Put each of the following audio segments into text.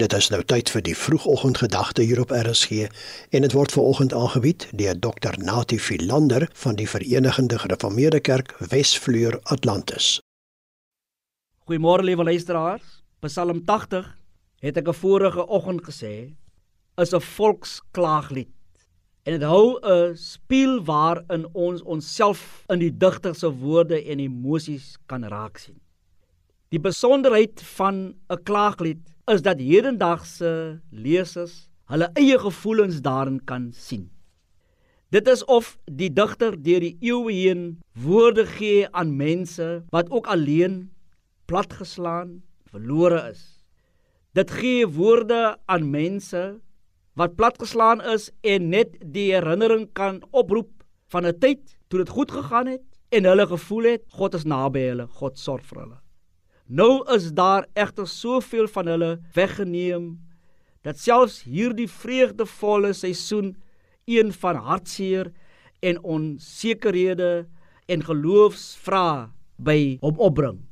Dit is nou tyd vir die vroegoggendgedagte hier op RSG en dit word veraloggend aangebied deur Dr. Natie Philander van die Verenigde Gereformeerde Kerk Wesvleur Atlantis. Goeiemôre liewe luisteraars. Psalm 80 het ek 'n vorige oggend gesê is 'n volksklaaglied. En dit hou 'n spieël waarin ons onsself in die digter se woorde en emosies kan raak sien. Die besonderheid van 'n klaaglied is dat hedendaagse lesers hulle eie gevoelens daarin kan sien. Dit is of die digter deur die eeue heen woorde gee aan mense wat ook alleen platgeslaan, verlore is. Dit gee woorde aan mense wat platgeslaan is en net die herinnering kan oproep van 'n tyd toe dit goed gegaan het en hulle gevoel het God is naby hulle, God sorg vir hulle. Nou is daar egter soveel van hulle weggeneem dat selfs hierdie vreugdevolle seisoen een van hartseer en onsekerhede en geloofsvrae by hom opbring.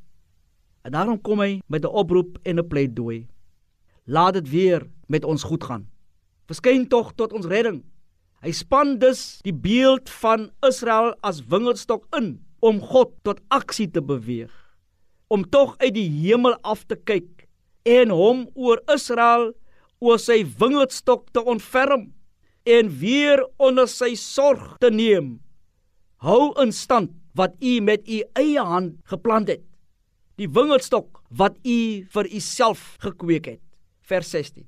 En daarom kom hy met 'n oproep en 'n pleidooi. Laat dit weer met ons goed gaan. Verskyn tog tot ons redding. Hy span dus die beeld van Israel as wingerdstok in om God tot aksie te beweeg om tog uit die hemel af te kyk en hom oor Israel oor sy wingerdstok te ontferm en weer onder sy sorg te neem. Hou in stand wat u met u eie hand geplant het. Die wingerdstok wat u vir u self gekweek het. Vers 16.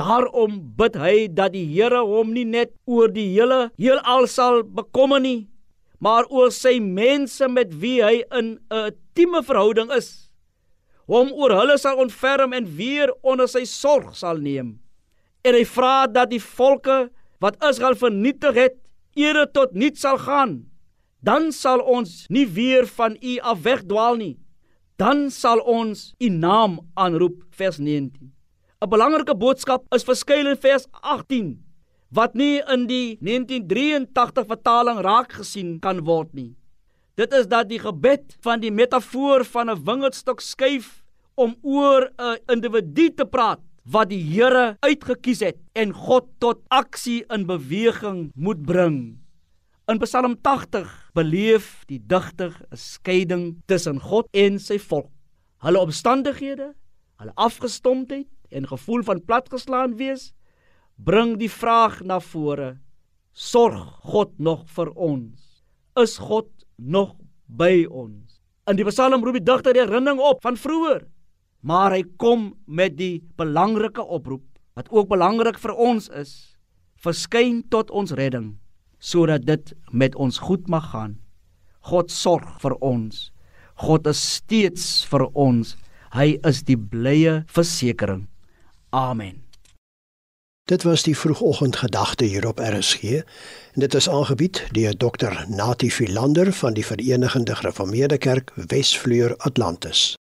Daarom bid hy dat die Here hom nie net oor die hele heelal sal bekommer nie, maar oor sy mense met wie hy in 'n intieme verhouding is, hom oor hulle sal ontferm en weer onder sy sorg sal neem. En hy vra dat die volke wat Israel vernietig het, ere tot niet sal gaan. Dan sal ons nie weer van u af wegdwaal nie. Dan sal ons u naam aanroep vers 19. 'n Belangrike boodskap is verskyn in vers 18 wat nie in die 1983 vertaling raak gesien kan word nie. Dit is dat die gebed van die metafoor van 'n wingerdstok skuif om oor 'n individu te praat wat die Here uitget het en God tot aksie in beweging moet bring. In Psalm 80 beleef die digter 'n skeiding tussen God en sy volk. Hulle omstandighede, hulle afgestomdheid en gevoel van platgeslaan wees bring die vraag na vore: Sorg God nog vir ons? Is God nog by ons? In die Psalm roep die digter herinnering op van vroeër, maar hy kom met die belangrike oproep wat ook belangrik vir ons is: Verskyn tot ons redding sodat dit met ons goed mag gaan. God sorg vir ons. God is steeds vir ons. Hy is die blye versekering. Amen. Dit was die vroegoggendgedagte hier op RSG en dit is aangebied deur Dr. Natie Philander van die Verenigde Gereformeerde Kerk Wesvleur Atlantis.